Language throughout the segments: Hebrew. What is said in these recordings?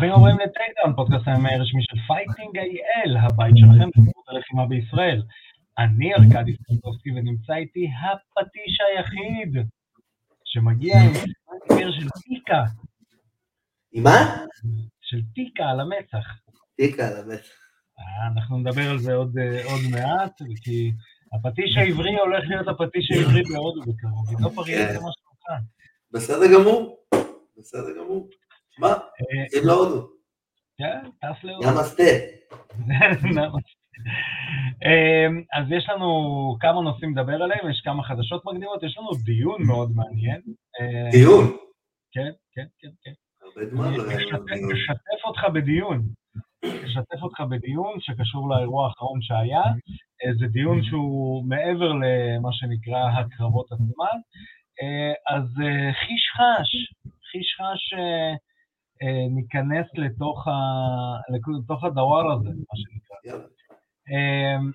ברוכים הבאים ל Takedown, פודקאסט הימי הרשמי של Fighting IL, הבית שלכם בספורט הלחימה בישראל. אני ארכדי סטרטובסקי ונמצא איתי הפטיש היחיד שמגיע עם ספר של טיקה. עם מה? של טיקה על המצח. טיקה על המצח. אה, אנחנו נדבר על זה עוד, אה, עוד מעט, כי הפטיש העברי הולך להיות הפטיש העברי בהודו בקרוב. עידו פריאנטה, מה שלומך. בסדר גמור, בסדר גמור. מה? זה לא הודו. כן, טס להודו. נמסטה. אמ, אז יש לנו כמה נושאים לדבר עליהם, יש כמה חדשות מקדימות, יש לנו דיון מאוד מעניין. אה, דיון? כן, כן, כן, כן. הרבה זמן לא היה לנו דיון. אשתף אותך בדיון. אשתף אותך בדיון שקשור לאירוע האחרון שהיה. אה, זה דיון שהוא מעבר למה שנקרא הקרבות עצמן. אה, אז חיש חש, חיש חש ניכנס לתוך, ה... לתוך הדוואר הזה, מה שנקרא. אמ,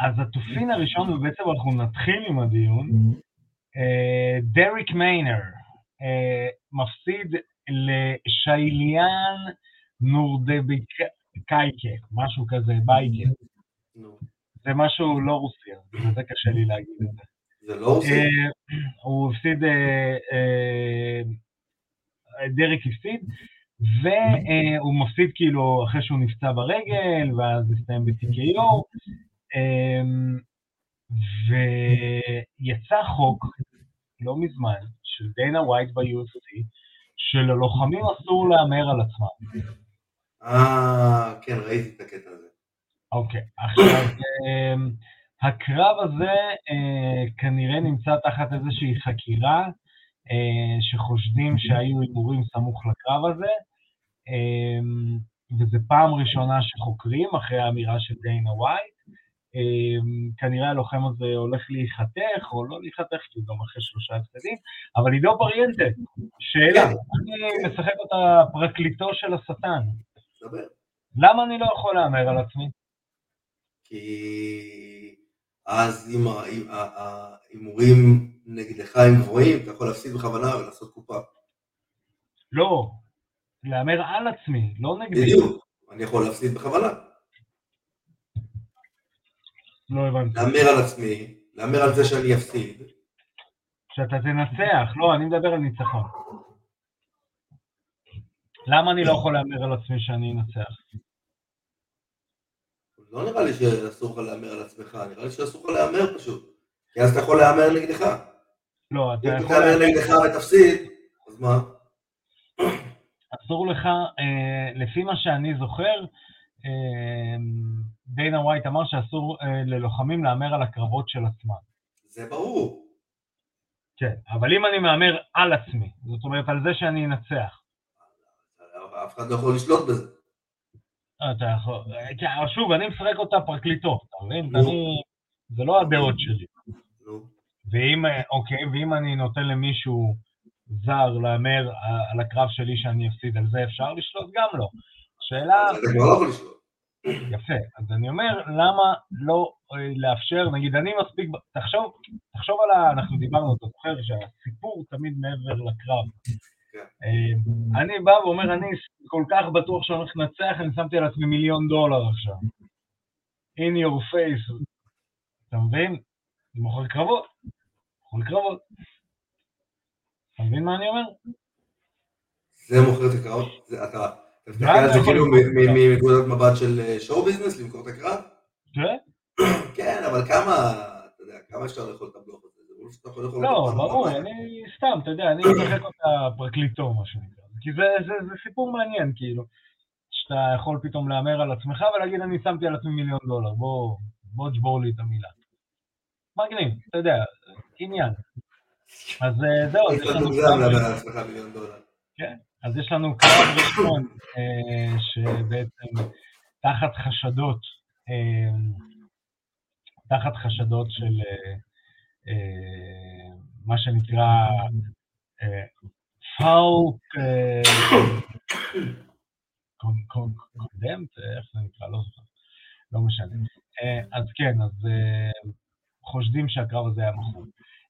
אז התופין הראשון, ובעצם אנחנו נתחיל עם הדיון, אה, דריק מיינר אה, מפסיד לשייליאן נורדבקייקה, משהו כזה, בייקה. זה משהו לא רוסי, זה קשה לי להגיד את זה. זה לא? אה, הוא הפסיד, אה, אה, דרק הפסיד, והוא מפסיד כאילו אחרי שהוא נפצע ברגל, ואז הסתיים ב-TKO, אמ, ויצא חוק לא מזמן של דיינה ווייט ב-UFC, שללוחמים אסור להמר על עצמם. אה, כן, ראיתי את הקטע הזה. אוקיי, עכשיו, אמ, הקרב הזה אה, כנראה נמצא תחת איזושהי חקירה, שחושדים שהיו הימורים סמוך לקרב הזה, אמ, וזו פעם ראשונה שחוקרים אחרי האמירה של דיינה ווייט. אמ, כנראה הלוחם הזה הולך להיחתך, או לא להיחתך, כי הוא גם אחרי שלושה הפסדים, אבל עידו פריאנטה, שאלה, אני משחק אותה פרקליטו של השטן. למה אני לא יכול להמר על עצמי? כי אז אם ההימורים נגדך הם גבוהים, אתה יכול להפסיד בכוונה ולעשות קופה. לא, להמר על עצמי, לא נגדי. בדיוק. אני יכול להפסיד בכוונה. לא הבנתי. להמר על עצמי, להמר על זה שאני אפסיד. שאתה תנצח, לא, אני מדבר על ניצחון. למה אני לא יכול להמר על עצמי שאני אנצח? לא נראה לי שאסור לך להמר על עצמך, נראה לי שאסור לך להמר פשוט. כי אז אתה יכול להמר נגדך. לא, אתה אם אתה יכול... תהמר נגדך ותפסיד, אז מה? אסור לך, אה, לפי מה שאני זוכר, אה, דיינה ווייט אמר שאסור אה, ללוחמים להמר על הקרבות של עצמם. זה ברור. כן, אבל אם אני מהמר על עצמי, זאת אומרת על זה שאני אנצח, אף אחד לא יכול לשלוט בזה. אתה יכול, אה, כן, שוב, אני משחק אותה פרקליטו, אתה מבין? אני, זה לא הדעות שלי. ואם, אה, אוקיי, ואם אני נותן למישהו זר להמר אה, על הקרב שלי שאני אפסיד, על זה אפשר לשלוט? גם לא. שאלה, אז אתה כבר לא. יפה, אז אני אומר, למה לא אה, לאפשר, נגיד, אני מספיק, תחשוב, תחשוב על ה... אנחנו דיברנו, אתה זוכר שהסיפור תמיד מעבר לקרב. כן. אה, אני בא ואומר, אני כל כך בטוח שאני הולך לנצח, אני שמתי על עצמי מיליון דולר עכשיו. in your face. אתה מבין? אני מוכר קרבות. מוכר קרבות. אתה מבין מה אני אומר? זה מוכר את הקרב? זה- אתה מסתכל על זה כאילו מנקודת מבט של אה, שואו ביזנס, למכור את הקרב? כן? כן, אבל כמה, אתה יודע, כמה אפשר לאכול את? זה לא לא, ברור. אני סתם, אתה יודע, אני משחק אותה פרקליטו, מה שנקרא. כי זה, זה, זה סיפור מעניין, כאילו, שאתה יכול פתאום להמר על עצמך ולהגיד, אני שמתי על עצמי מיליון דולר, בוא, בוא תשבור לי את המילה. מגניב, אתה יודע, עניין. אז אה, זהו, אז יש לנו מוגזם קרב, להמר על עצמך מיליון דולר. אז יש לנו קרב ראשון, אה, שבעצם תחת חשדות, אה, תחת חשדות של מה שנקרא אה, פאוק קונדמט, איך זה נקרא? לא זוכר, לא משנה. אה, אז כן, אז אה, חושדים שהקרב הזה היה מכור.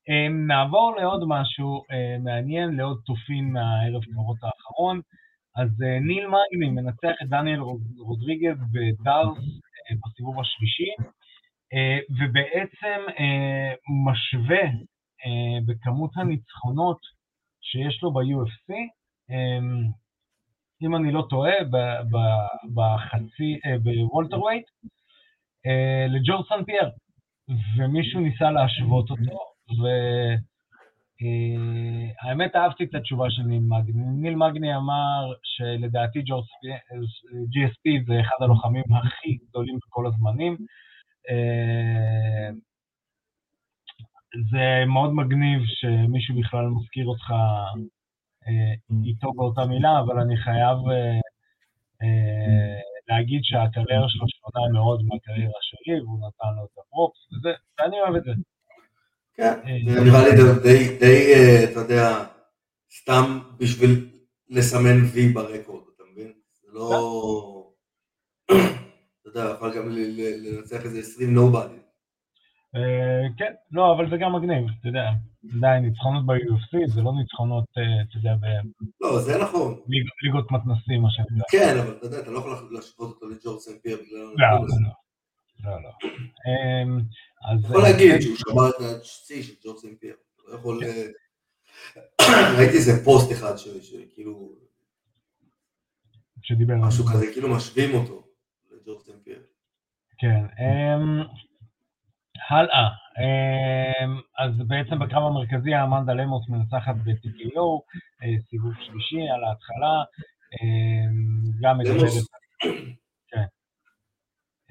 אה, נעבור לעוד משהו אה, מעניין, לעוד תופין מהערב קרבות האחרון. אז אה, ניל מגני מנצח את דניאל רודריגז בדארס אה, בסיבוב השלישי, אה, ובעצם משווה בכמות הניצחונות שיש לו ב-UFC, אם אני לא טועה, בחצי, ב welterweight, לג'ורג' סן פייר, ומישהו ניסה להשוות אותו, ו... אה, האמת אהבתי את התשובה של ניל מגני. ניל מגני אמר שלדעתי GSP זה אחד הלוחמים הכי גדולים בכל הזמנים. אה, זה מאוד מגניב שמישהו בכלל מזכיר אותך אה, איתו באותה מילה, אבל אני חייב להגיד שהקריירה שלו שונה מאוד מהקריירה שלי, והוא נתן לו את הפרופס, וזה, ואני אוהב את זה. כן, זה אה, נראה לי די, אה, אתה יודע, סתם בשביל לסמן וי ברקורד, אתה מבין? זה לא... אתה יודע, יכול גם לנצח איזה 20 נובדי. אה, כן, לא, אבל זה גם מגניב, אתה יודע, עדיין ניצחונות ב-UFC זה לא ניצחונות, אתה יודע, ב... לא, זה נכון. ליגות מתנסים, מה שנקרא. כן, אבל אתה יודע, אתה לא יכול להשוות אותו לג'ורג' סן פייר בגלל... לא, לא. לא, לא. אמ, אז... יכול להגיד אה, שהוא שמע את השיא של ג'ורג' סן פייר. לא יכול... אה, ראיתי איזה פוסט אחד שכאילו... שדיבר... משהו כזה, כאילו משווים אותו לג'ורג' סן פייר. כן. אמ, הלאה. אמ, אז בעצם בקרב המרכזי אמנדה למוס מנצחת ב-TPO, אה, סיבוב שלישי על ההתחלה. גם מדברת...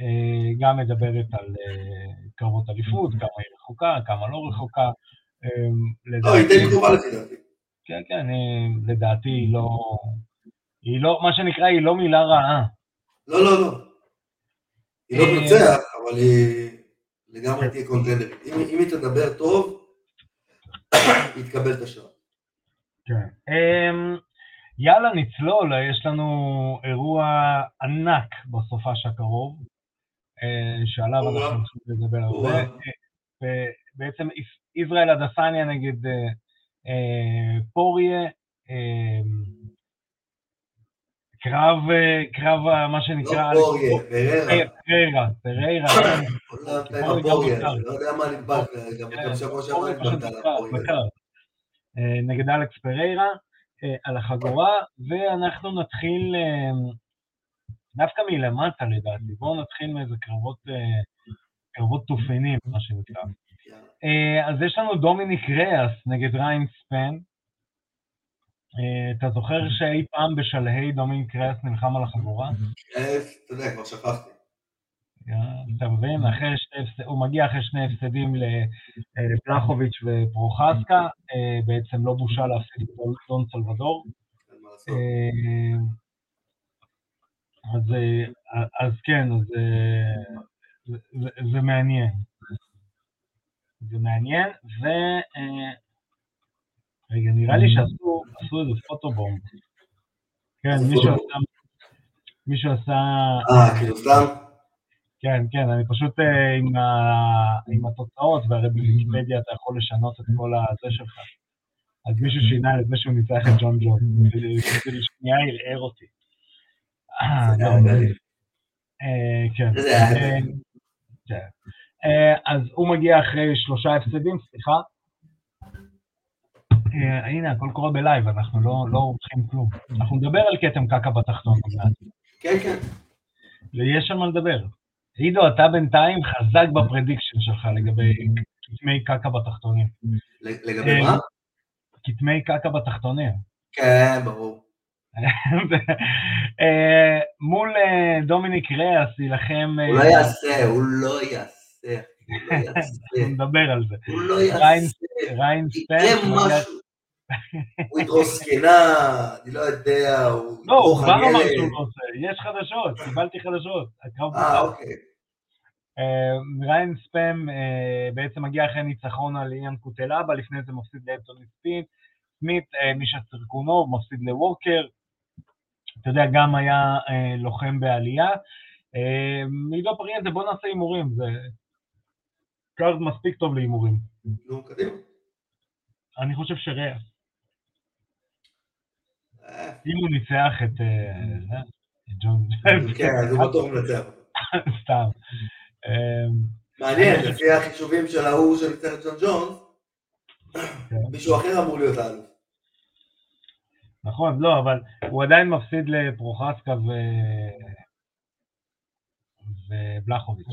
אה, גם מדברת על אה, קרבות אליפות, כמה היא רחוקה, כמה לא רחוקה. לא, היא די קרובה לפי דעתי. כן, כן, לדעתי היא לא... היא לא, מה שנקרא, היא לא מילה רעה. לא, לא, לא. היא לא תנצח, אבל היא לגמרי תהיה קונטנדרית. אם היא תדבר טוב, היא תקבל את השעה. כן. יאללה, נצלול, יש לנו אירוע ענק בסופש הקרוב. אה, שעליו אנחנו הולכים לדבר הרבה. אה, בעצם ישראל אדסניה נגד אה, פוריה, קרב, קרב מה שנקרא... לא פוריה, פריירה. פריירה, פריירה. לא יודע מה נדבק, גם שבוע שעבר נדבקת על הפוריה. נגד אלכס פריירה על החגורה, ואנחנו נתחיל דווקא מלמטה לדעתי, בואו נתחיל מאיזה קרבות, אה, קרבות תופינים, מה שנקרא. אה, אז יש לנו דומיניק ריאס נגד ריין ספן. אה, אתה זוכר שאי פעם בשלהי דומיניק ריאס נלחם על החבורה? אתה יודע, כבר שכחתי. אתה מבין? הוא מגיע אחרי שני הפסדים לפלחוביץ' ופרוחסקה, בעצם לא בושה להפסיד את דון סלבדור. אז, אה, אז כן, אה, זה מעניין. זה מעניין, ו... אה, רגע, נראה לי שעשו איזה פוטובום. כן, מישהו עשה... אה, כאילו סתם? כן, כן, אני פשוט עם, ה, עם התוצאות, והרי בוויקיפדיה אתה יכול לשנות את כל הזה שלך. אז מישהו שינה את זה שהוא ניצח את ג'ון ג'ון, וזה לשנייה ערער אותי. אה, אה. אה, כן. אז הוא מגיע אחרי שלושה הפסדים, סליחה. הנה, הכל קורה ב live, אנחנו לא, לא עורכים כלום. אנחנו נדבר על כתם קקע בתחתון כן, כן. ויש על מה לדבר. עידו, אתה בינתיים חזק ב prediction שלך לגבי כתמי קקע בתחתונים. לגבי מה? כתמי קקע בתחתונים. כן, ברור. אה, מול אה, דומיניק ריאס יילחם... הוא לא יעשה, הוא לא יעשה. הוא מדבר על זה. הוא לא יעשה. ריין ספנס. הוא ידרוס זקנה, אני לא יודע, הוא... לא, הוא כבר אמר שהוא לא עושה, יש חדשות, קיבלתי חדשות. אה, אוקיי. ריין ספאם בעצם מגיע אחרי ניצחון על איאן קוטלאבה, לפני זה מפסיד לאנטוני סמית, מישה סירקונוב, מפסיד לווקר, אתה יודע, גם היה אה, לוחם בעלייה. אה, עידו פריאנטה, בוא נעשה הימורים, זה card מספיק טוב להימורים. נו, קדימה. אני חושב שרייס. אה, אם הוא ניצח את אה, זה, את ג'ון... כן, אז הוא בטוח מנצח אותו. סתם. אמ, מעניין, לפי החישובים של ההוא של סרט ג'ון ג'ונס, כן. מישהו אחר אמור להיות האלוף. נכון, לא, אבל הוא עדיין מפסיד לפרוחסקה ו... ובלחוביץ'.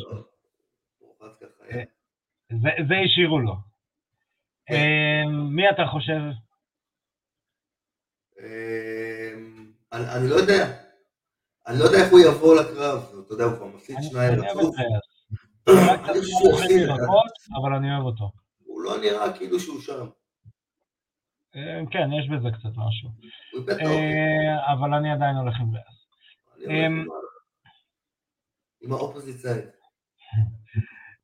זה, זה השאירו לו. כן. אמ, מי אתה חושב? אמ, אני לא יודע. אני לא יודע איך הוא יבוא לקרב, אתה יודע, הוא כבר מפסיד שניים רצוף. אני חושב שהוא מומחה יפסיד, ירקות, אבל אני אוהב אותו. הוא לא נראה כאילו שהוא שם. אמ, כן, יש בזה קצת משהו. אה, אבל אני עדיין הולך עם ריאס. עם ה- עם האופוזיט סייד.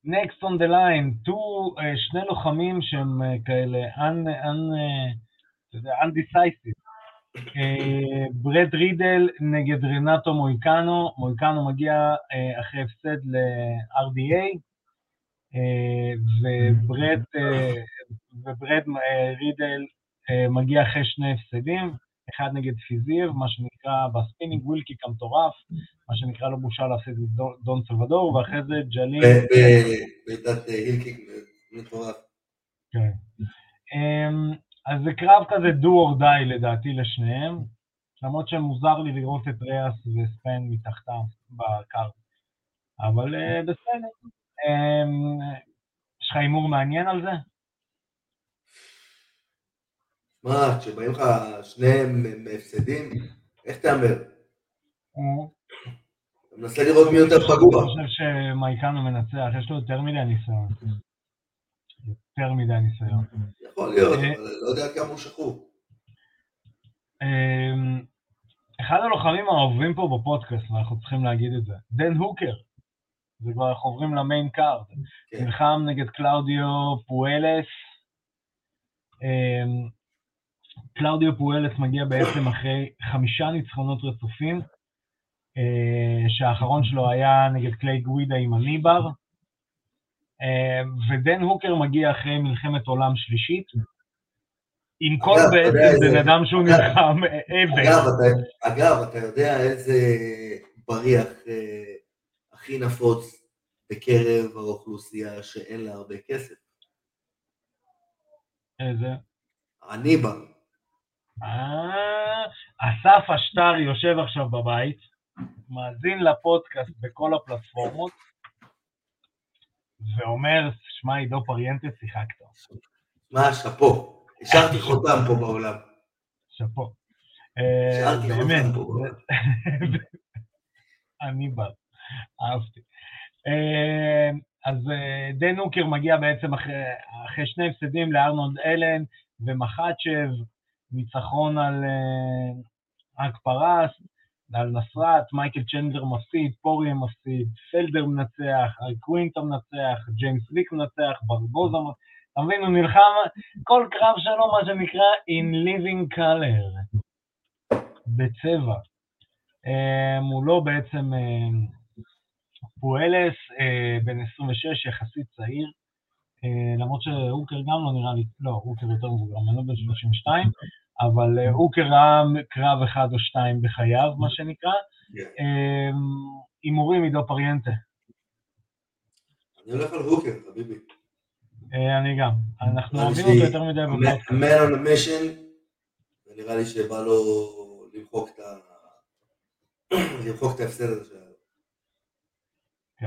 Next on the line, two, uh, שני לוחמים שהם uh, כאלה יודע, undecisive. ברד רידל נגד רנטו מויקנו, מויקנו מגיע אחרי הפסד ל-RDA, וברד, רידל מגיע אחרי שני הפסדים, אחד נגד פיזיר, מה שנקרא ב spinning wheel kick המטורף, מה שנקרא לא בושה להפסיד את דון- סלבדור, ואחרי זה ג'לין בעיטת אה, heel kick מטורף. כן. אמ, אז זה קרב כזה do or die לדעתי לשניהם, למרות שמוזר לי לראות את ריאס וספן מתחתם בקארד. אבל אה, בסדר. אמ, יש לך הימור מעניין על זה? מה, כשבאים לך שניהם מהפסדים, איך תהמר? אתה מנסה לראות מי יותר פגוע. אני חושב שמייקנו מנצח, יש לו יותר מדי ניסיון. יותר מדי ניסיון. יכול להיות, אה. אבל לא יודע כמה הוא שחור. אמ, אחד הלוחמים האהובים פה בפודקאסט, ואנחנו צריכים להגיד את זה, דן הוקר. זה כבר אנחנו עוברים ל main card. כן. נלחם נגד קלאודיו פואלס. קלאודיו פואלס מגיע בעצם אחרי חמישה ניצחונות רצופים, אה, שהאחרון שלו היה נגד קליי גווידה עם ה kneebar, אה, ודן הוקר מגיע אחרי מלחמת עולם שלישית, עם כל בעצם בן אדם שהוא נלחם. אגב, אתה- אגב, אתה יודע איזה בריח אה, הכי נפוץ בקרב האוכלוסייה שאין לה הרבה כסף? איזה? הניבר. אה, אסף אשטר יושב עכשיו בבית, מאזין לפודקאסט בכל הפלטפורמות, ואומר, שמע, עידו פריאנטה, שיחקת. מה, שאפו. השארתי חותם פה בעולם. שאפו. אה, השארתי חותם פה בעולם. אני בא, אהבתי. אה, אז אה, דן הוקר מגיע בעצם אחרי, אחרי שני הפסדים לארנולד אלן ומחצ'ב, ניצחון על אה, אק פרס, על נסרת, מייקל צ'נדלר מפסיד, פוריה מפסיד, פלדר מנצח, קווינטה מנצח, ג'יימס ליק מנצח, ברבוזה מנצח, אתה מבין, הוא נלחם, כל קרב שלו, מה שנקרא, in living color, בצבע. Um, הוא לא בעצם um, פואלס, בן 26, יחסית צעיר, למרות שהוקר גם לא נראה לי, לא, הוקר יותר מבוגר, אני לא בן 32, אבל uh, הוקר ראה קרב אחד או שתיים בחייו, מה שנקרא. כן. Um, הימורים עידו פריאנטה. אני הולך על הוקר, חביבי. Uh, אני גם. אנחנו אוהבים אותו יותר מדי בפודקאסט. Man on a mission, ונראה לי שבא לו למחוק את ה... למחוק את ההפסד הזה. כן.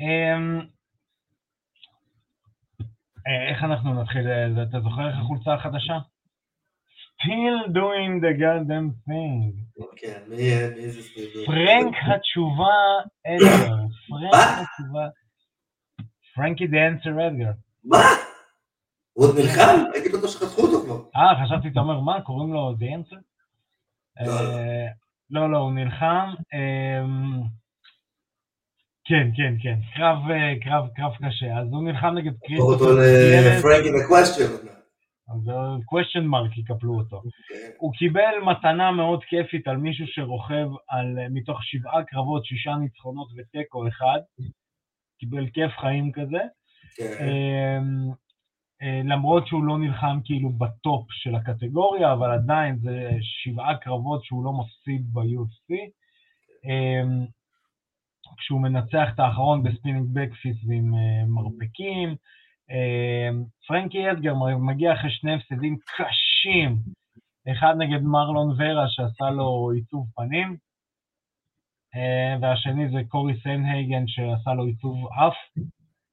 אמ, אה, איך אנחנו נתחיל? אה, אתה זוכר איך החולצה החדשה? Still doing the goddamn thing. כן, מי זה סטיב? פרנק התשובה אדגר. פרנק? התשובה. פרנקי דה אנסר אדגר. מה? הוא עוד נלחם? הייתי בטוח שחתכו אותו כבר. אה, חשבתי, אתה אומר, מה, קוראים לו דה אנסר? לא, לא. לא, לא, הוא נלחם. אמ, כן, כן, כן. קרב, אה, קרב, קשה. אז הוא נלחם נגד הפוך כריסטופר אותו. לפרנקי דה-קווסטיון. אז question mark יקפלו אותו. כן. הוא קיבל מתנה מאוד כיפית על מישהו שרוכב על, מתוך שבעה קרבות, שישה ניצחונות ותיקו אחד. קיבל כיף חיים כזה. כן. אמ, אה, למרות שהוא לא נלחם כאילו בטופ של הקטגוריה, אבל עדיין זה שבעה קרבות שהוא לא מפסיד ב-UFC. אמ, כשהוא מנצח את האחרון ב spinning backfist ועם אה, מרפקים. אמ, פרנקי אדגר מגיע אחרי שני הפסדים קשים, אחד נגד מרלון ורה שעשה לו עיצוב פנים, אה, והשני זה קורי סנדהייגן שעשה לו עיצוב אף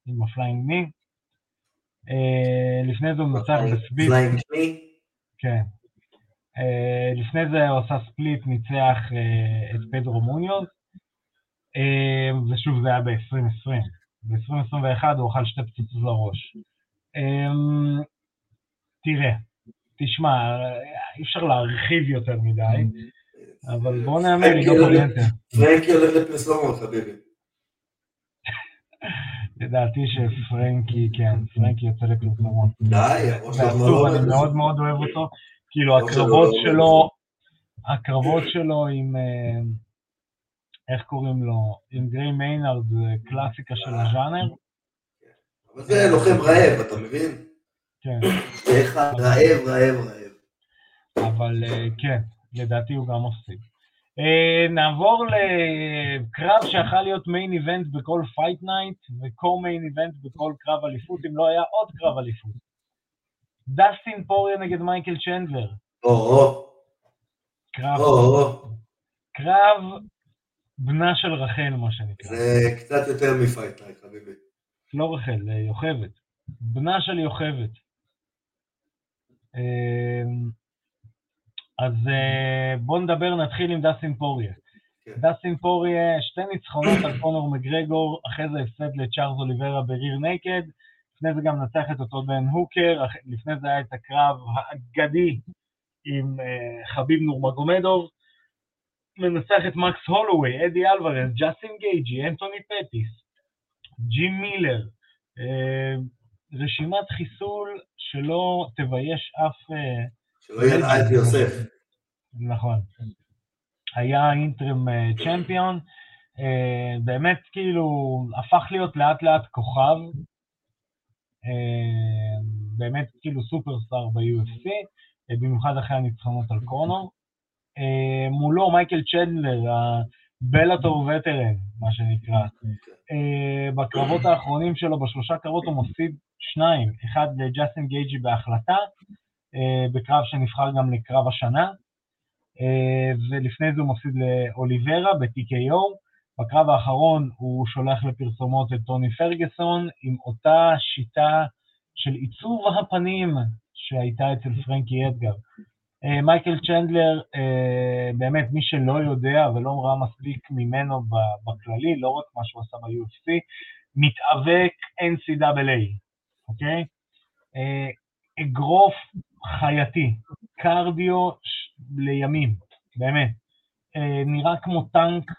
עם ה flying knee. אה, לפני זה הוא מנצח ב split. כן. אה, לפני זה הוא עשה ספליט, ניצח את פדרו מוניוז, ושוב זה היה ב-2020. ב-2021 הוא אכל שתי פצצות לראש. תראה, תשמע, אי אפשר להרחיב יותר מדי, אבל בואו נאמר, היא לא פוליאנטה. פרנקי הולך לפרסומות, חביבי. לדעתי שפרנקי, כן, פרנקי יוצא לפרסומות. די, לא אני מאוד מאוד אוהב אותו. כאילו, הקרבות שלו, הקרבות שלו עם, אה, איך קוראים לו? עם גריי מיינרד, זה קלאסיקה של אה. הז'אנר. אבל זה לוחם רעב, אתה מבין? כן. אחד רעב, רעב, רעב. אבל אה, כן, לדעתי הוא גם מפסיד. Uh, נעבור לקרב שיכול להיות main event בכל fight night ו co-main event בכל קרב אליפות, אם לא היה עוד קרב אליפות. דסטין פוריה נגד מייקל צ'נדלר. או-הו. קרב, או-הו. קרב בנה של רחל, מה שנקרא. זה קצת יותר מ fight night, חביבי. לא רחל, זה יוכבד. בנה של יוכבד. Uh, אז uh, בואו נדבר, נתחיל עם דסטין פוריה. כן. דסטין פוריה, שתי ניצחונות על קונור מגרגור, אחרי זה הפסד לצ'ארלס אוליברה ב rear naked, לפני זה גם נצח את אותו דן הוקר, לפני זה היה את הקרב האגדי עם uh, חביב נורמגומדוב, מנצח את מקס הולווי, אדי אלוורז, ג'סטין גייג'י, אנטוני פטיס, ג'ים מילר, uh, רשימת חיסול שלא תבייש אף... Uh, שלא ידע את יוסף. נכון. היה אינטרם אה, צ'מפיון, אה, באמת כאילו הפך להיות לאט לאט כוכב, אה, באמת כאילו סופרסטאר ב-UFC, אה, במיוחד אחרי הניצחונות על קונור. אה, מולו מייקל צ'נדלר, הבלאטור וטרן, מה שנקרא. אה, בקרבות האחרונים שלו, בשלושה קרבות הוא מפסיד שניים, אחד לג'סטין גייג'י בהחלטה, אה, בקרב שנבחר גם לקרב השנה, ולפני זה הוא מפסיד לאוליברה ב-TKO. בקרב האחרון הוא שולח לפרסומות את טוני פרגוסון עם אותה שיטה של עיצוב הפנים שהייתה אצל פרנקי אדגר. אה, מייקל צ'נדלר, אה, באמת, מי שלא יודע ולא ראה מספיק ממנו בכללי, לא רק מה שהוא עשה ב-UFC, מתאבק NCAA, אוקיי? אה, אגרוף חייתי, קרדיו לימים, באמת. אה, נראה כמו טנק,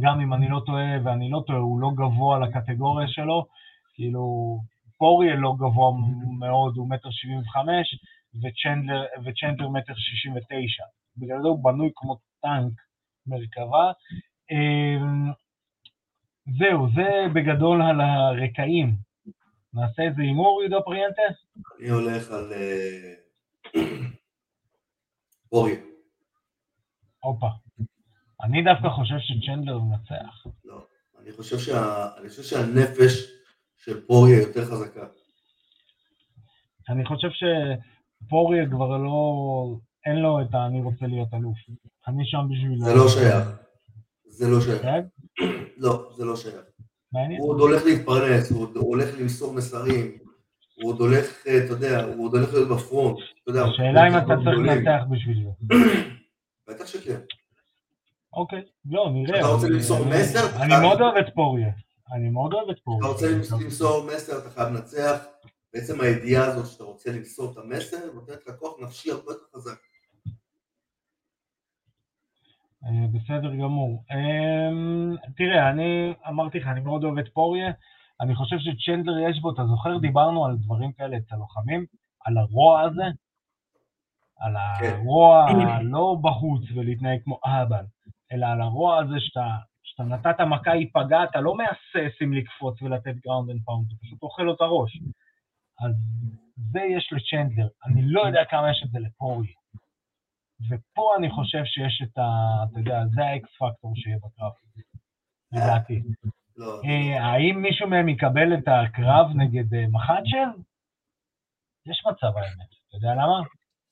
גם אם אני לא טועה, ואני לא טועה, הוא לא גבוה לקטגוריה שלו, כאילו, פוריה לא גבוה מאוד, הוא מטר שבעים וחמש, וצ'נדלר, וצ'נדלר מטר שישים ותשע. בגלל זה הוא בנוי כמו טנק מרכבה. אה, זהו, זה בגדול על הרקעים. נעשה איזה הימור, עידו פריאנטה? אני הולך על אה, אוריה. הופה. אני דווקא חושב שצ'נדלר מנצח. לא. אני חושב שה- אני חושב שהנפש של פוריה יותר חזקה. אני חושב שפוריה כבר לא... אין לו את ה"אני רוצה להיות אלוף". אני שם בשבילו. זה לא שייך. זה לא שייך. כן? לא, זה לא שייך. מעניין. הוא עוד הולך להתפרנס, הוא עוד הולך למסור מסרים, הוא עוד הולך, אה, אתה יודע, הוא עוד הולך להיות בפרונט. אתה יודע, השאלה אם אתה צריך. לנצח בשביל זה. בטח שכן. אוקיי, לא, נראה. אתה רוצה למסור מסר? אתה אני מאוד אוהב את פוריה. אני מאוד אוהב את אתה פוריה. רוצה למסור מסר, אתה חייב לנצח. בעצם הידיעה הזאת שאתה רוצה למסור את המסר, נותנת לך כוח נפשי הרבה יותר חזק. אה, בסדר גמור. אמ, תראה, אני אמרתי לך, אני מאוד אוהב את פוריה. אני חושב שצ'נדלר יש בו, אתה זוכר, דיברנו על דברים כאלה אצל לוחמים? על הרוע הזה? על כן. הרוע הלא בחוץ ולהתנהג כמו ערס, אלא על הרוע הזה שאתה, שאתה אתה נתת מכה, היא פגעה, אתה לא מהסס אם לקפוץ ולתת ground and pound, אתה פשוט אוכל לו את הראש. אז זה יש לצ'נדלר. אני לא יודע כמה יש את זה לפוריה. ופה אני חושב שיש את ה... אתה יודע, זה האקס פקטור שיהיה בקרב, לדעתי. לא, אה, האם מישהו מהם יקבל את הקרב נגד אה, מחצ'ב? יש מצב האמת. אתה יודע למה?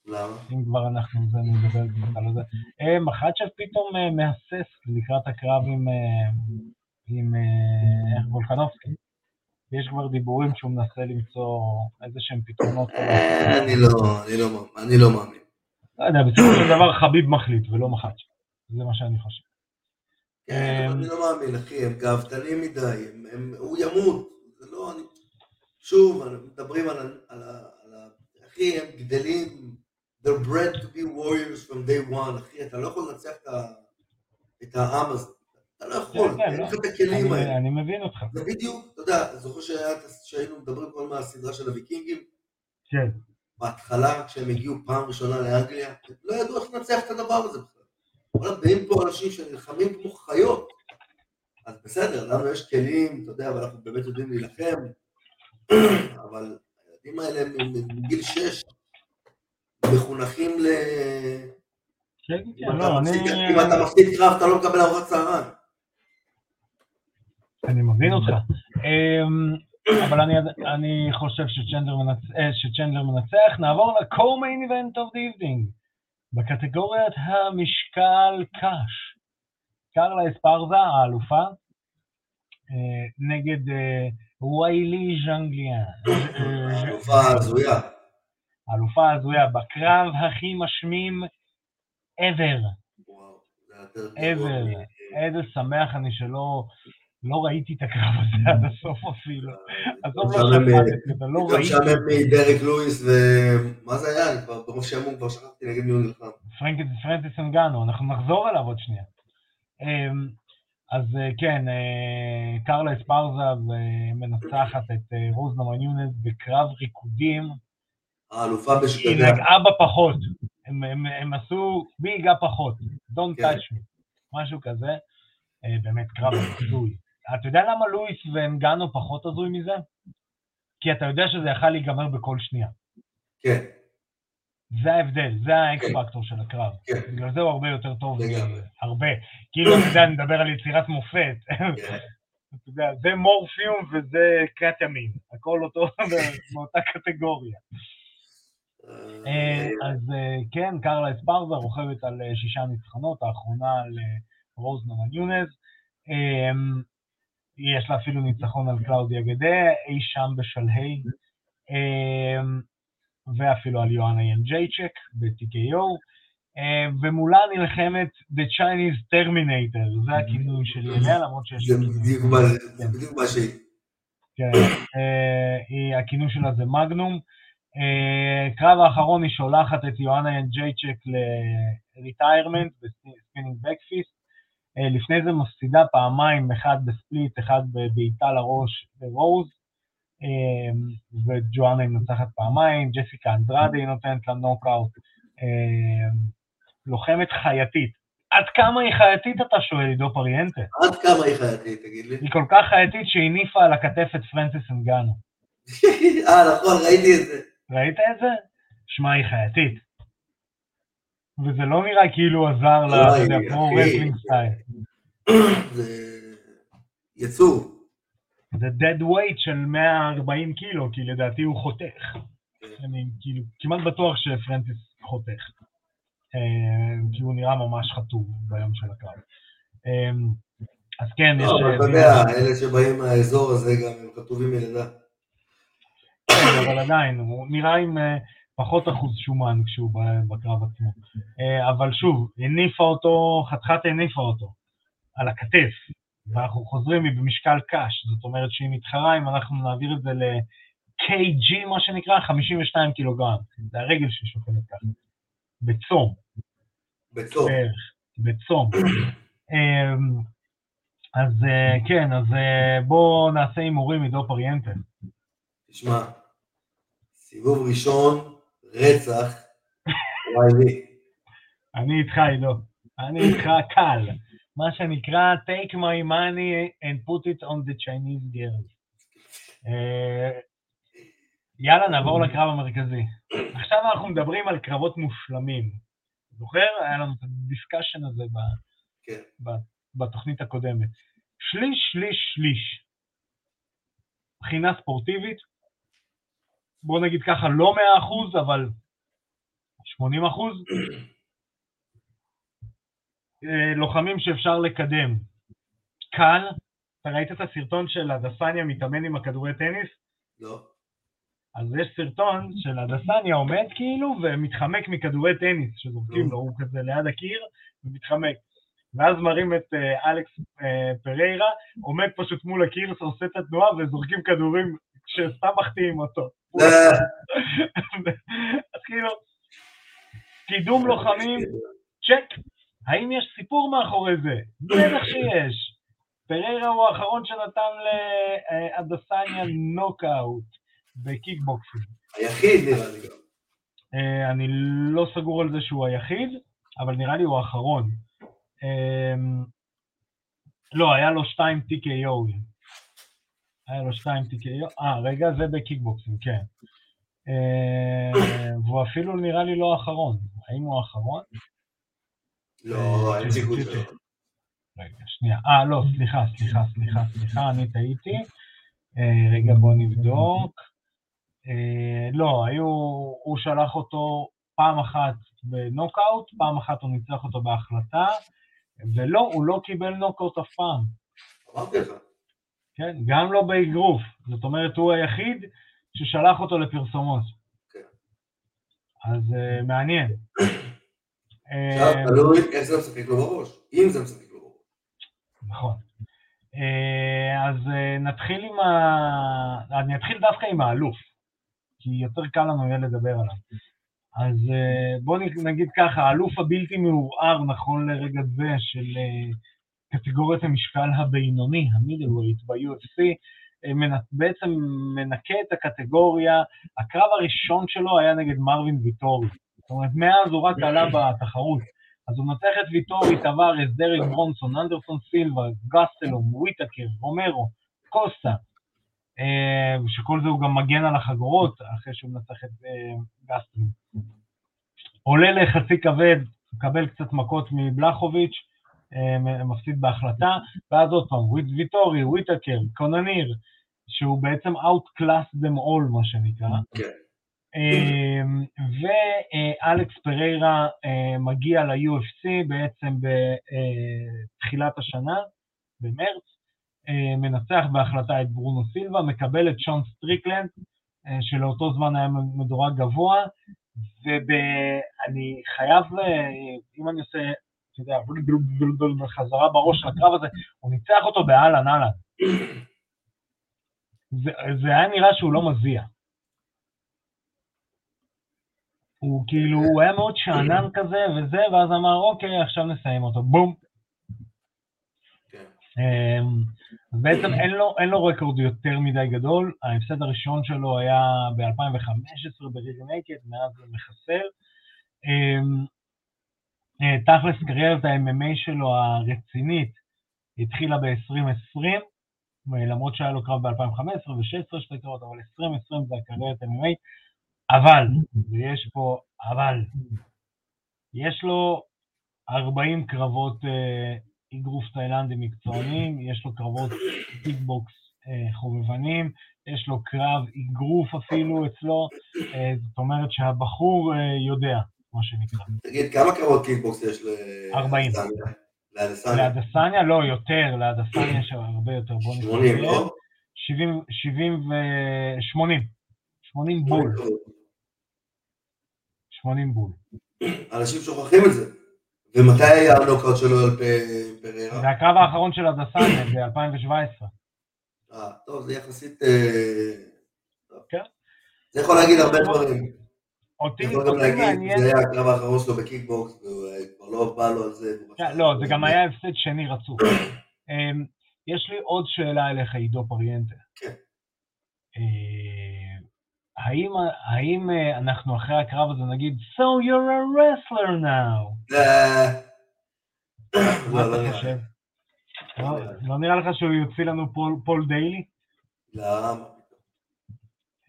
למה? אם כבר אנחנו זה, נדבר על זה. אה, מחצ'ב פתאום מהסס לקראת הקרב עם, עם אה, וולקנובסקי. יש כבר דיבורים שהוא מנסה למצוא איזה שהם פתרונות. אה, אני לא, אני לא, אני לא מאמין. לא יודע, בסופו של דבר חביב מחליט ולא מחצ'ב. זה מה שאני חושב. כן, אבל אני לא מאמין, אחי, הם גאוותנים מדי, הוא ימות, זה לא, אני... שוב, מדברים על, ה-. אחי, הם גדלים, they're bred to be warriors from day one, אחי, אתה לא יכול לנצח את העם הזה, אתה לא יכול, אין לא. לך את הכלים האלה. אני מבין אותך. זה בדיוק, אתה יודע, זוכר שהיינו מדברים כל הזמן על הסדרה של הוויקינגים, כן. בהתחלה, כשהם הגיעו פעם ראשונה לאנגליה, לא ידעו איך לנצח את הדבר הזה בכלל. וואלה, באים פה אנשים שנלחמים כמו חיות. אז בסדר, לנו יש כלים, אתה יודע, ואנחנו באמת יודעים להילחם, אבל הילדים האלה מגיל שש, מחונכים ל... כן, כן, לא, אני... אם אתה מפסיד קרב, אתה לא מקבל ארוחת צהריים. אני מבין אותך. אמ, אבל אני, אני חושב שצ'נדלר מנצ... אה, מנצח. נעבור ל-co-main event of the evening. בקטגוריית המשקל קש. קרלה אספרזה, האלופה, אה, נגד אה, ויילי ז'אנגליאן. אה, אלופה הזויה. האלופה הזויה, בקרב הכי משמים ever. ever. איזה שמח אני שלא לא ראיתי את הקרב הזה עד הסוף אפילו. עזוב לא משעמם, שפטתי, אתה לא ראיתי. משעמם מדרק לואיס ומה זה היה? אני כבר ברוב שעמום כבר שכחתי נגד מי הוא נלחם. פרנסיס אנגנו, אנחנו נחזור אליו עוד שנייה. אמ, אז אה, כן, אה, קרלה אספרזה אה, מנצחת את אה, רוז נמניונס בקרב ריקודים. האלופה היא בשקדיה. נגעה בפחות. הם, הם, הם עשו בי ייגע פחות. Don't כן. touch me. משהו כזה. אה, באמת קרב הזוי. אתה יודע למה לואיס ואנגנו פחות הזוי מזה? כי אתה יודע שזה יכל להיגמר בכל שנייה. כן, זה ההבדל, זה האקס כן. של הקרב. כן. בגלל זה הוא הרבה יותר טוב, לגמרי. הרבה. כאילו, אתה יודע, אני מדבר על יצירת מופת. כן. אתה יודע, זה מורפיום וזה קטמין. הכל אותו באותה קטגוריה. אה, אז אה, כן, קרלה אספרזה רוכבת על אה, שישה ניצחונות, האחרונה על רוז נמאיונס. אה, יש לה אפילו ניצחון על קלאודיה גדליה, אי שם בשלהי, אה, ואפילו על יואנה ינג'ייצ'ק ב-TKO, אה, ומולה נלחמת The Chinese Terminator, זה הכינוי שלי אליה, למרות שיש זה. בדיוק מה- זה בדיוק מה שהיא. כן, אה, הכינוי שלה זה מגנום. אה, קרב האחרון היא שולחת את יואנה ינג'ייצ'ק ל retirement ב spinning backfist. אה, לפני זה מפסידה פעמיים, אחד ב split, אחד בבעיטה לראש ברוז, אה, ויואנה היא מנצחת פעמיים, ג'סיקה אנדרדה היא נותנת לה נוקאוט. אה, לוחמת חייתית. עד כמה היא חייתית אתה שואל, עידו פריאנטה? עד כמה היא חייתית, תגיד לי? היא כל כך חייתית שהניפה על הכתף את פרנסיס אנגנו. אה, נכון, ראיתי את זה. ראית את זה? שמע, היא חייתית. וזה לא נראה כאילו עזר לה, לא, כמו wrestling style. זה יצור. זה dead weight של 140 קילו, כי לדעתי הוא חותך. אני כאילו כמעט בטוח שפרנסיס חותך. אה, כי הוא נראה ממש חטוב ביום של הקרב. אה, אז כן, יש... לא, אבל אתה יודע, אלה שבאים מהאזור הזה גם הם כתובים מלידה. כן, אבל עדיין, הוא נראה עם פחות אחוז שומן כשהוא בקרב עצמו. אה, אבל שוב, הניפה אותו, חתיכת הניפה אותו, על הכתף, ואנחנו חוזרים, במשקל קש, זאת אומרת שהיא מתחרה, אם אנחנו נעביר את זה ל-KG, מה שנקרא, 52 קילוגרם. זה הרגל ששוקלת ככה. בצום, בצום. בערך, בצום. אמ, אז אה, כן, אז אה, בואו נעשה הימורים עידו פריאנטה. תשמע, סיבוב ראשון, רצח, וואי לי. אני איתך, עידו. אני איתך קל. מה שנקרא take my money and put it on the Chinese girls. אה, יאללה, נעבור לקרב המרכזי. עכשיו אנחנו מדברים על קרבות מושלמים. זוכר? היה לנו את הדיסקשן הזה ב, כן. ב, בתוכנית הקודמת. שליש, שליש, שליש. מבחינה ספורטיבית, בוא נגיד ככה, לא 100%, אבל 80%. אה, לוחמים שאפשר לקדם. קל, אתה ראית את הסרטון של הדסניה מתאמן עם הכדורי טניס? לא. אז יש סרטון של הדסניה עומד כאילו ומתחמק מכדורי טניס שזורקים לו, הוא כזה ליד הקיר ומתחמק. ואז מראים את uh, אלכס uh, פריירה, עומד פשוט מול הקיר, עושה את התנועה וזורקים כדורים שסתם מחטיאים אותו. אז כאילו, קידום לוחמים, צ'ק. האם יש סיפור מאחורי זה? בטח שיש. פריירה הוא האחרון שנתן לאדסניה נוקאוט בקיקבוקסינג. היחיד נראה לי גם. אה, אני לא סגור על זה שהוא היחיד, אבל נראה לי הוא האחרון. אמ, לא, היה לו שתיים TKO. היה לו שתיים TKO. אה, רגע, זה בקיקבוקסינג, כן. אה, והוא אפילו נראה לי לא האחרון. האם הוא האחרון? לא, סיכוי שלו. רגע, שנייה. אה, לא, סליחה, סליחה, סליחה, סליחה, אני טעיתי. אה, רגע, בוא נבדוק. אה, לא, היו, הוא שלח אותו פעם אחת בנוקאוט, פעם אחת הוא ניצח אותו בהחלטה, ולא, הוא לא קיבל נוקאוט אף פעם. אמרתי לך. כן, גם לא באגרוף. זאת אומרת, הוא היחיד ששלח אותו לפרסומות. כן. אז uh, מעניין. עכשיו, אה, תלוי איך זה משחק לו בראש. אם זה משחק לו בראש. נכון. אה, אז אה, נתחיל עם ה... אני אתחיל דווקא עם האלוף, כי יותר קל לנו יהיה לדבר עליו. אז בואו נגיד ככה, האלוף הבלתי מעורער נכון לרגע זה של קטגוריית המשקל הבינוני, ה middleweight ב-UFC, בעצם מנקה את הקטגוריה, הקרב הראשון שלו היה נגד מרווין ויטורי. זאת אומרת, מאז הוא רק עלה בתחרות. אז הוא מנצח את ויטורי, טבארס, דרק ברונסון, אנדרסון סילבה, גסטלום, וויטקר, רומרו, קוסטה, אה, שכל זה הוא גם מגן על החגורות אחרי שהוא מנצח את אה, גסטלום. עולה לחצי כבד, מקבל קצת מכות מבלחוביץ', אה, מפסיד בהחלטה, ואז עוד פעם, ויטורי, וויטקר, קנוניר, שהוא בעצם outclass them all, מה שנקרא. כן. אמ, ואלכס פריירה אה, מגיע ל-UFC בעצם בתחילת השנה, במרץ, אה, מנצח בהחלטה את ברונו סילבה, מקבל את שון סטריקלנד, אה, שלאותו זמן היה מדורג גבוה, ואני חייב, אם אני עושה, אתה יודע, חזרה בראש לקרב הזה, הוא ניצח אותו באהלן אהלן. זה, זה היה נראה שהוא לא מזיע. הוא כאילו, הוא היה מאוד שאנן כזה וזה, ואז אמר, אוקיי, עכשיו נסיים אותו, בום. כן. אמ, בעצם אין לו, אין לו רקורד יותר מדי גדול, ההפסד הראשון שלו היה ב-2015 בריגנקד, מאז הוא מחסל. אה, תכלס קריירת ה-MMA שלו הרצינית התחילה ב-2020, למרות שהיה לו קרב ב-2015 ו-16 שתי קרבות, אבל 2020 זה הקריירת MMA. אבל, ויש פה אבל, יש לו 40 קרבות אה, אגרוף תאילנדי מקצוענים, יש לו קרבות קיקבוקס אה, חובבנים, יש לו קרב אגרוף אפילו אצלו, אה, זאת אומרת שהבחור אה, יודע, מה שנקרא. תגיד, כמה קרבות קיקבוקס יש ל... 40. לאדסניה? לאדסניה? לא, יותר, לאדסניה יש הרבה יותר. בוא 80, לא? 70, 70 ו... 80. 80 בול. 80 בול. אנשים שוכחים את זה. ומתי היה הנוקאוט שלו על פריירה? זה הקרב האחרון של אדסניה, ב-2017. אה, טוב, זה יחסית... אה, כן. זה יכול להגיד הרבה דברים. אותי מעניין... זה היה הקרב האחרון שלו בקיקבוקס, אה, כבר לא בא לו על זה. כן, לא, זה גם היה הפסד שני רצוף. אמ, יש לי עוד שאלה אליך, עידו פריינטה. כן. האם, האם אה, אנחנו אחרי הקרב הזה נגיד, So you're a wrestler now? מה לא, לא אתה. חושב? לא לא- נראה לך שהוא יוציא לנו פול- פול דיילי? למה?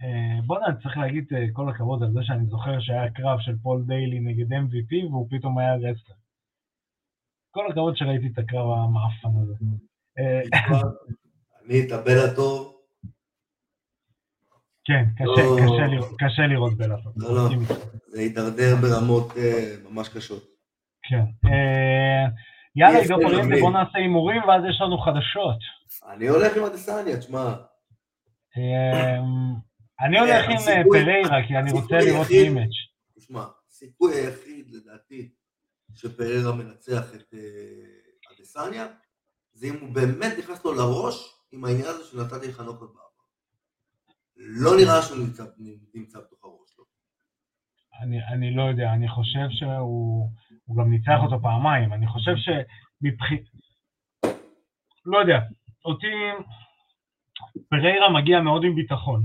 אה, בוא'נה, צריך להגיד אה, כל הכבוד על זה שאני זוכר שהיה קרב של פול דיילי נגד MVP והוא פתאום היה wrestler. כל הכבוד שראיתי את הקרב המאפן הזה. אה, אני את הבלאטור, כן, קשה- לא. לראות- בלאטור. לא, לא. זה הידרדר ברמות ממש קשות. כן. יאללה, עידו פריאנטה, עמי. בוא נעשה הימורים ואז יש לנו חדשות. אני הולך עם אדסניה, תשמע. אני הולך עם אה, פריירה, כי אני רוצה לראות רימץ'. תשמע, הסיכוי היחיד לדעתי שפררה מנצח את אה, אדסניה, זה אם הוא באמת נכנס לו לראש עם העניין הזה שנתתי לך נוקות בעבר. לא נראה שהוא נמצא, נמצא בתוך הראש שלו. אני, אני לא יודע, אני חושב שהוא הוא גם ניצח אותו פעמיים, אני חושב שמבחינת... לא יודע, אותי פריירה מגיע מאוד עם ביטחון.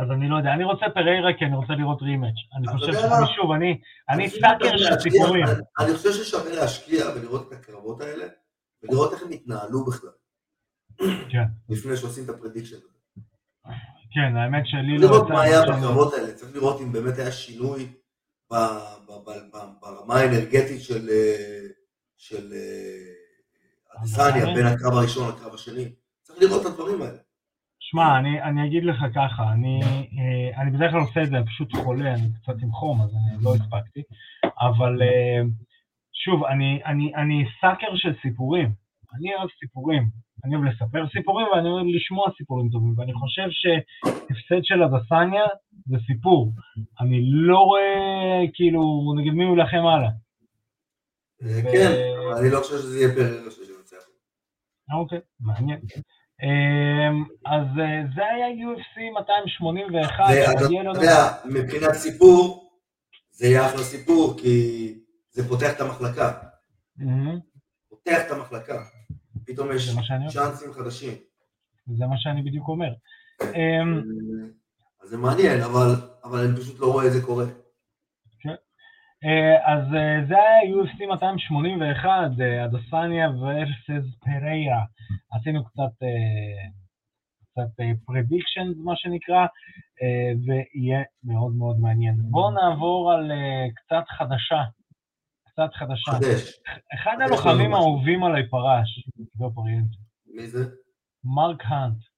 אז אני לא יודע, אני רוצה פריירה כי אני רוצה לראות רימץ'. אני חושב? שוב, אני, סאקר של להשקיע- סיפורים. אני- חושב ששווה להשקיע ולראות את הקרבות האלה, ולראות איך הם התנהלו בכלל, כן, לפני שעושים את ה prediction הזה. כן, האמת שלי לא לראות מה היה בקרבות האלה, צריך לראות אם באמת היה שינוי ברמה האנרגטית של אה, של אה, אדסניה בין הקרב הראשון לקרב השני. צריך לראות את הדברים האלה. שמע, אני, אני אגיד לך ככה, אני, אה, אני בדרך כלל עושה את זה, אני פשוט חולה, אני קצת עם חום, אז אני לא הספקתי, אבל אה, שוב, אני, אני, אני סאקר של סיפורים, אני אוהב סיפורים, אני אוהב לספר סיפורים ואני אוהב לשמוע סיפורים טובים, ואני חושב שהפסד של הדסניה זה סיפור, אני לא רואה, כאילו, נגד מי הוא יילחם הלאה. אה, כן, אבל אני לא חושב שזה יהיה פררה שינצח. אוקיי, מעניין. אמ, אז אה, זה היה UFC 281, ואתה שמגיע לנו... יודע, מבחינת סיפור, זה יהיה אחלה סיפור, כי זה פותח את המחלקה. פותח את המחלקה. פתאום יש צ'אנסים חדשים. זה מה שאני בדיוק אומר. אמ, אז זה מעניין, אבל, אבל אני פשוט לא רואה את זה קורה. אה, אז אה, זה היה UFC 281, אה, אדסניה versus פריה. עשינו קצת קצת prediction, מה שנקרא, ויהיה מאוד מאוד מעניין. בואו נעבור על קצת חדשות. קצת חדשות. חדש. אחד הלוחמים האהובים עליי פרש, לא. מי זה? מרק האנט.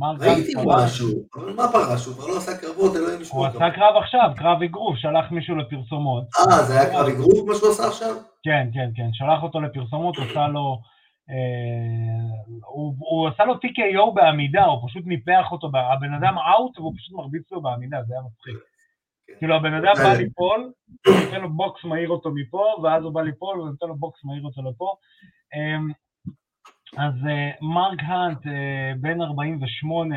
ראיתי. משהו, אבל מה פרש? הוא כבר לא עשה קרבות, אלוהים הוא ישמור. עשה קרב עכשיו, קרב אגרוף, שלח מישהו לפרסומות. אה, זה היה קרב אגרוף מה שהוא עשה עכשיו? כן, כן, כן, שלח אותו לפרסומות, עשה לו... אה, הוא, הוא עשה לו TKO בעמידה, הוא פשוט ניפח אותו, הבן אדם out והוא פשוט מרביץ לו בעמידה, זה היה מצחיק. כן. כאילו הבן אדם בא אה. ליפול, נותן לו בוקס מהיר אותו מפה, ואז הוא בא ליפול ונותן לו בוקס מהיר אותו לפה. אז אה, מרק האנט, אה, בן 48,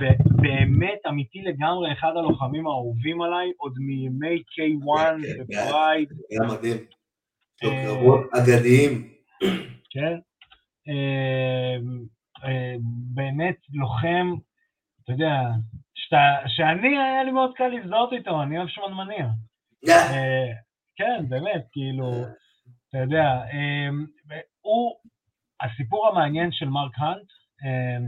ב- באמת אמיתי לגמרי, אחד הלוחמים האהובים עליי, עוד מימי K1 כן, כן, ופרייד, היה מדהים. אה, קרבות אגדיים. כן? באמת לוחם, אתה יודע, שאני, היה לי מאוד קל להזדהות איתו, אני אוהב שמנמניה. כן, באמת, כאילו, אתה יודע, הוא, הסיפור המעניין של מרק האנט, אה,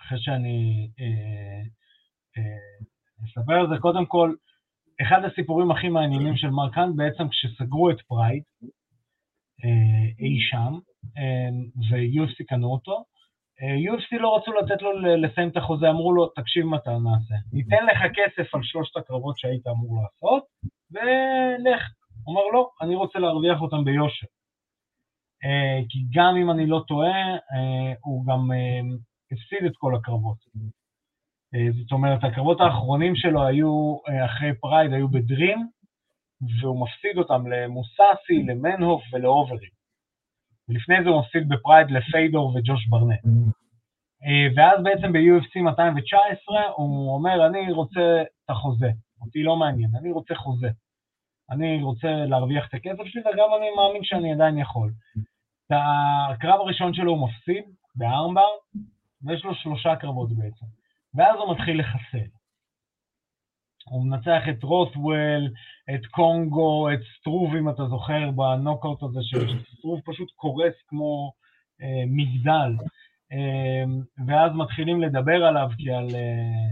אחרי שאני אה, אה, אספר על זה, קודם כל, אחד הסיפורים הכי מעניינים של מרק האנט, בעצם כשסגרו את פרייד, אה, אי שם, אה, ו-UFC קנו אותו, UFC לא רצו לתת לו לסיים את החוזה, אמרו לו, תקשיב מה אתה נעשה, ניתן לך כסף על שלושת הקרבות שהיית אמור לעשות, ולך. הוא אומר, לא, אני רוצה להרוויח אותם ביושר. אה, כי גם אם אני לא טועה, אה, הוא גם אה, הפסיד את כל הקרבות. זאת אומרת, הקרבות האחרונים שלו היו, אחרי פרייד, היו ב-DREAM, והוא מפסיד אותם למוסאסי, למנהוף ולאוברים. ולפני זה הוא מפסיד בפרייד לפיודור וג'וש ברנט. ואז בעצם ב-UFC 219 הוא אומר, אני רוצה את החוזה, אותי לא מעניין, אני רוצה חוזה. אני רוצה להרוויח את הכסף שלי, וגם אני מאמין שאני עדיין יכול. את הקרב הראשון שלו הוא מפסיד בארמבר, ויש לו שלושה קרבות בעצם. ואז הוא מתחיל לחסל. הוא מנצח את רות'וול, את קונגו, את סטרוב, אם אתה זוכר, בנוקאוט הזה, שסטרוב פשוט קורס כמו אה, מגדל. אה, ואז מתחילים לדבר עליו כי על, אה,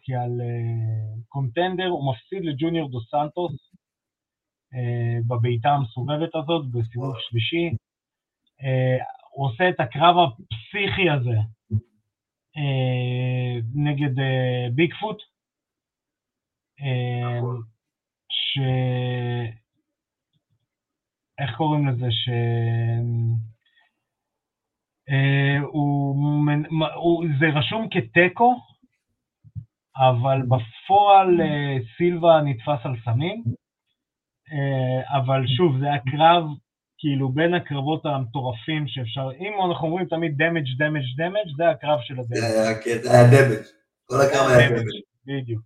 כי על אה, קונטנדר, הוא מפסיד לג'וניור דו סנטוס בבעיטה המסובבת הזאת, בסיבוב שלישי. אה, הוא עושה את הקרב הפסיכי הזה אה, נגד אה, ביגפוט, אה, ש... איך קוראים לזה? ש... אה, הוא, הוא, זה רשום כתיקו, אבל בפועל אה, סילבה נתפס על סמים, אה, אבל שוב, זה היה קרב כאילו בין הקרבות המטורפים שאפשר, אם אנחנו אומרים תמיד damage damage damage, זה הקרב של ה damage. זה היה damage, כל הקרב היה damage. בדיוק.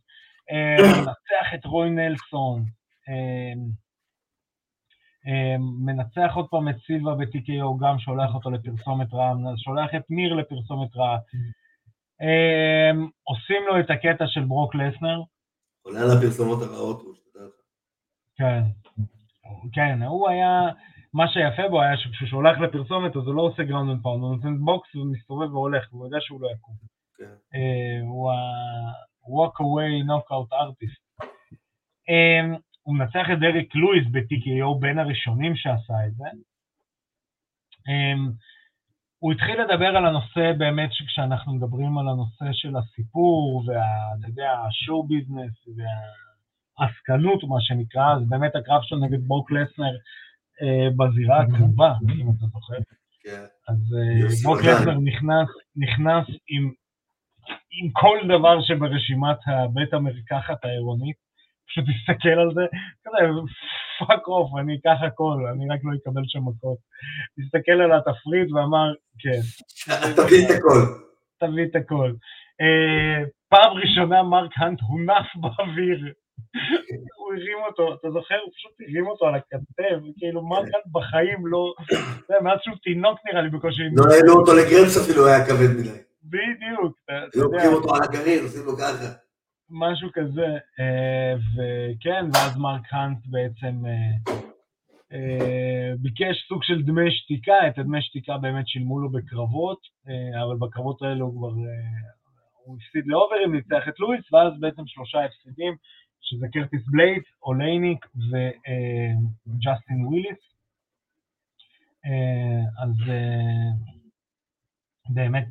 מנצח את רוי נלסון, מנצח עוד פעם את סילבה ב-TKO, גם שולח אותו לפרסומת רעה, שולח את ניר לפרסומת רעה. עושים לו את הקטע של ברוק לסנר. עולה על הפרסומות הרעות. כן, כן, הוא היה, מה שיפה בו היה שכשהוא שולח לפרסומת אז הוא לא עושה ground and pound, הוא נותן בוקס ומסתובב והולך, הוא יודע שהוא לא יקום. כן. הוא ה- walk away knockout artist. הוא מנצח את דריק לואיס ב- TKO בין הראשונים שעשה את זה. הוא התחיל לדבר על הנושא באמת שכשאנחנו מדברים על הנושא של הסיפור ואתה יודע, ה show business והעסקנות, מה שנקרא, אז באמת הקרב שלו נגד ברוק לסנר אה, בזירה הקרובה, אם אתה זוכר. כן. אז אה, ברוק לסנר נכנס, נכנס עם, עם כל דבר שברשימת הבית המרקחת העירונית, פשוט תסתכל על זה, כזה, fuck off, אני אקח הכל, אני רק לא אקבל שם מכות. תסתכל על התפריט ואמר, כן. תביא את הכל. תביא את הכל. אה, פעם ראשונה מרק האנט הונף באוויר. הוא הרים אותו, אתה זוכר? הוא פשוט הרים אותו על הכתב, כאילו מרק האנט בחיים לא... אתה יודע, מאז שהוא תינוק נראה לי בקושי... לא העלו אותו לגרמס אפילו, היה כבד מדי. בדיוק. לוקחים אותו על הגרעין, עושים לו ככה. משהו כזה, וכן, ואז מרק האנט בעצם ביקש סוג של דמי שתיקה, את הדמי שתיקה באמת שילמו לו בקרבות, אבל בקרבות האלה הוא כבר, הוא הפסיד לאוברים, ניצח את לואיס, ואז בעצם שלושה הפסידים, שזה קרטיס בליידס, אולייניק וג'סטין וויליס. אז באמת,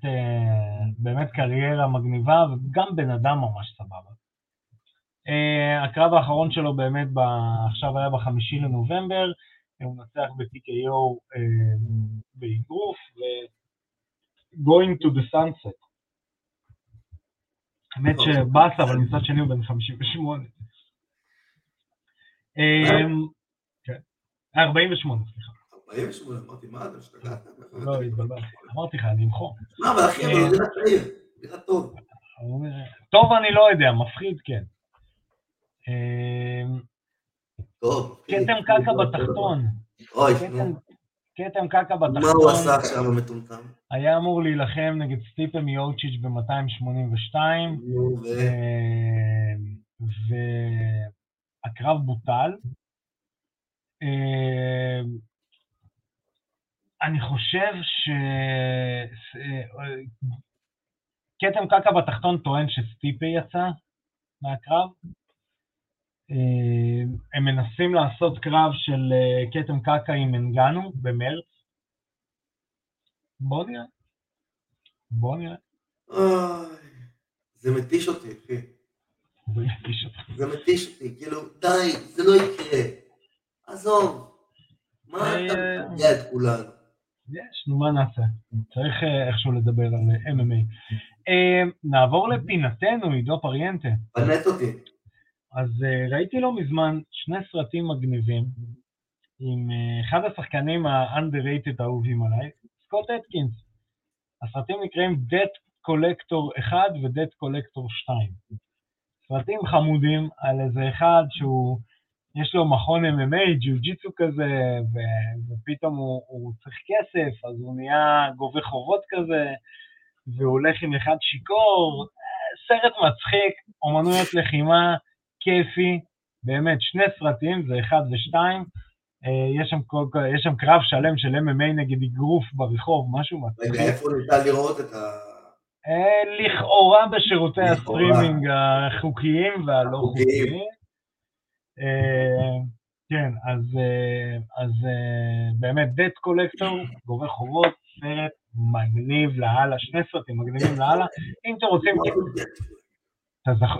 באמת קריירה מגניבה, וגם בן אדם ממש סבבה. הקרב האחרון שלו באמת ב... עכשיו היה בחמישי לנובמבר, הוא מנצח ב- TKO באגרוף, ו-Going to the Sunset. האמת שבאסה, אבל מצד שני הוא בן 58. כן, 48, סליחה. 48, אמרתי, מה אתה השתגעת? לא, התבלבלתי. אמרתי לך, אני אמחור. מה, אבל אחי, אבל זה צעיר, נראה טוב. טוב אני לא יודע, מפחיד כן. טוב. כתם קקע בתחתון. אוי, נו. כתם קקע בתחתון. מה הוא עשה עכשיו המטומטם? היה אמור להילחם נגד סטיפה מיוצ'יץ' ב-282, והקרב בוטל. אני חושב ש... כתם קקע בתחתון טוען שסטיפה יצא מהקרב. הם מנסים לעשות קרב של כתם קקע עם אנגנו במרץ. בוא נראה. בוא נראה. זה מתיש אותי, אחי. זה מתיש אותי. כאילו, די, זה לא יקרה. עזוב. מה אתה מגיע את כולנו? יש, נו מה נעשה? צריך איכשהו לדבר על MMA. נעבור לפינתנו, עידו פריאנטה. פנט אותי. אז ראיתי לא מזמן שני סרטים מגניבים עם אחד השחקנים ה-underrated האהובים עליי, סקוט אטקינס. הסרטים נקראים Debt Collector 1 ו-Debt Collector 2. סרטים חמודים על איזה אחד שהוא, יש לו מכון MMA, ג'יו-ג'יצו כזה, ו- ופתאום הוא, הוא צריך כסף, אז הוא נהיה גובה חובות כזה, והוא הולך עם אחד שיכור, סרט מצחיק, אומנויות לחימה, כיפי, באמת, שני סרטים, זה אחד ושתיים. אה, יש שם, כל, יש שם קרב שלם של MMA נגד אגרוף ברחוב, משהו מצחיק. רגע, איפה ניתן לראות את ה... אה, לכאורה בשירותי הסטרימינג החוקיים והלא חוקיים. אה, כן, אז, אז באמת, דט קולקטור, גובה חובות, סרט מגניב לאללה, שני סרטים מגניבים לאללה. אם אתם רוצים,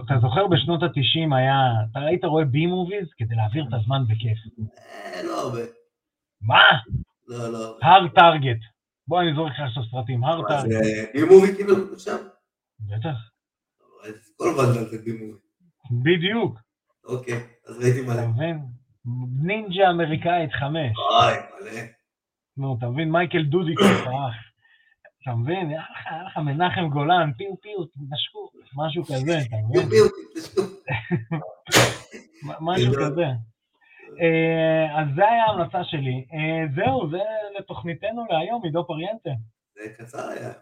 אתה זוכר בשנות ה-90 היה, אתה היית רואה בי מוביז כדי להעביר את הזמן בכיף. לא הרבה. מה? לא, לא. הר טארגט. בוא אני זורק לך עכשיו סרטים, הר טארגט. זה בי מובי כאילו עכשיו? בטח. כל ונדל זה בי מובי. בדיוק. אוקיי, אז ראיתי מלא. אתה מבין? נינג'ה אמריקאית חמש. אוי, מלא. נו, אתה מבין? מייקל דודיק פרח. אתה מבין? היה לך, היה לך מנחם גולן, פיו פיו, תנשקו, משהו כזה, אתה מבין? פיו פיו, תנשקו. משהו כזה. אה, אז זה היה ההמלצה שלי. אה, זהו, זה לתוכניתנו להיום, עידו פריאנטה. זה קצר היה.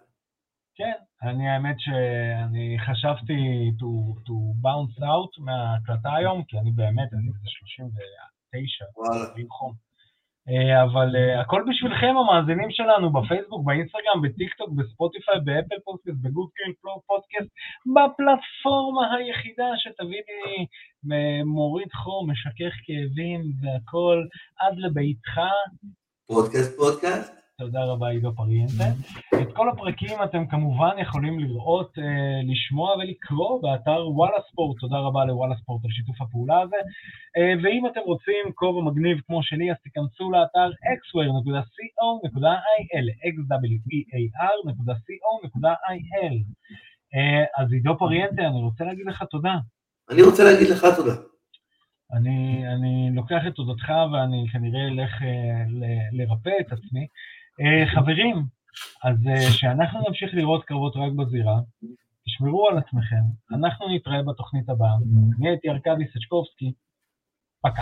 כן, אני האמת שאני חשבתי to, to bounce out מההקלטה היום, כי אני באמת, אני איזה 39, וואלה. חום. אה, אבל אה, הכל בשבילכם המאזינים שלנו בפייסבוק, באינסטגרם, בטיקטוק, בספוטיפיי, באפל פודקאסט, בגוד פלואו פודקאסט, בפלטפורמה היחידה שתביא לי אה, מוריד חום, משכך כאבים והכל עד לביתך. פודקאסט פודקאסט? תודה רבה עידו פריאנטה. את כל הפרקים אתם כמובן יכולים לראות, אה, לשמוע ולקרוא באתר וואלה ספורט, תודה רבה לוואלה ספורט על שיתוף הפעולה הזה. אה, ואם אתם רוצים כובע מגניב כמו שלי, אז תיכנסו לאתר xware.co.il, xwear.co.il. אה, אז עידו פריאנטה, אני רוצה להגיד לך תודה. אני רוצה להגיד לך תודה. אני, אני לוקח את תודתך ואני כנראה אלך ל- לרפא את עצמי. אה, חברים, אז אה, שאנחנו נמשיך לראות קרבות רק בזירה, תשמרו על עצמכם, אנחנו נתראה בתוכנית הבאה. אני הייתי ארכדי סצ'קובסקי, פקה.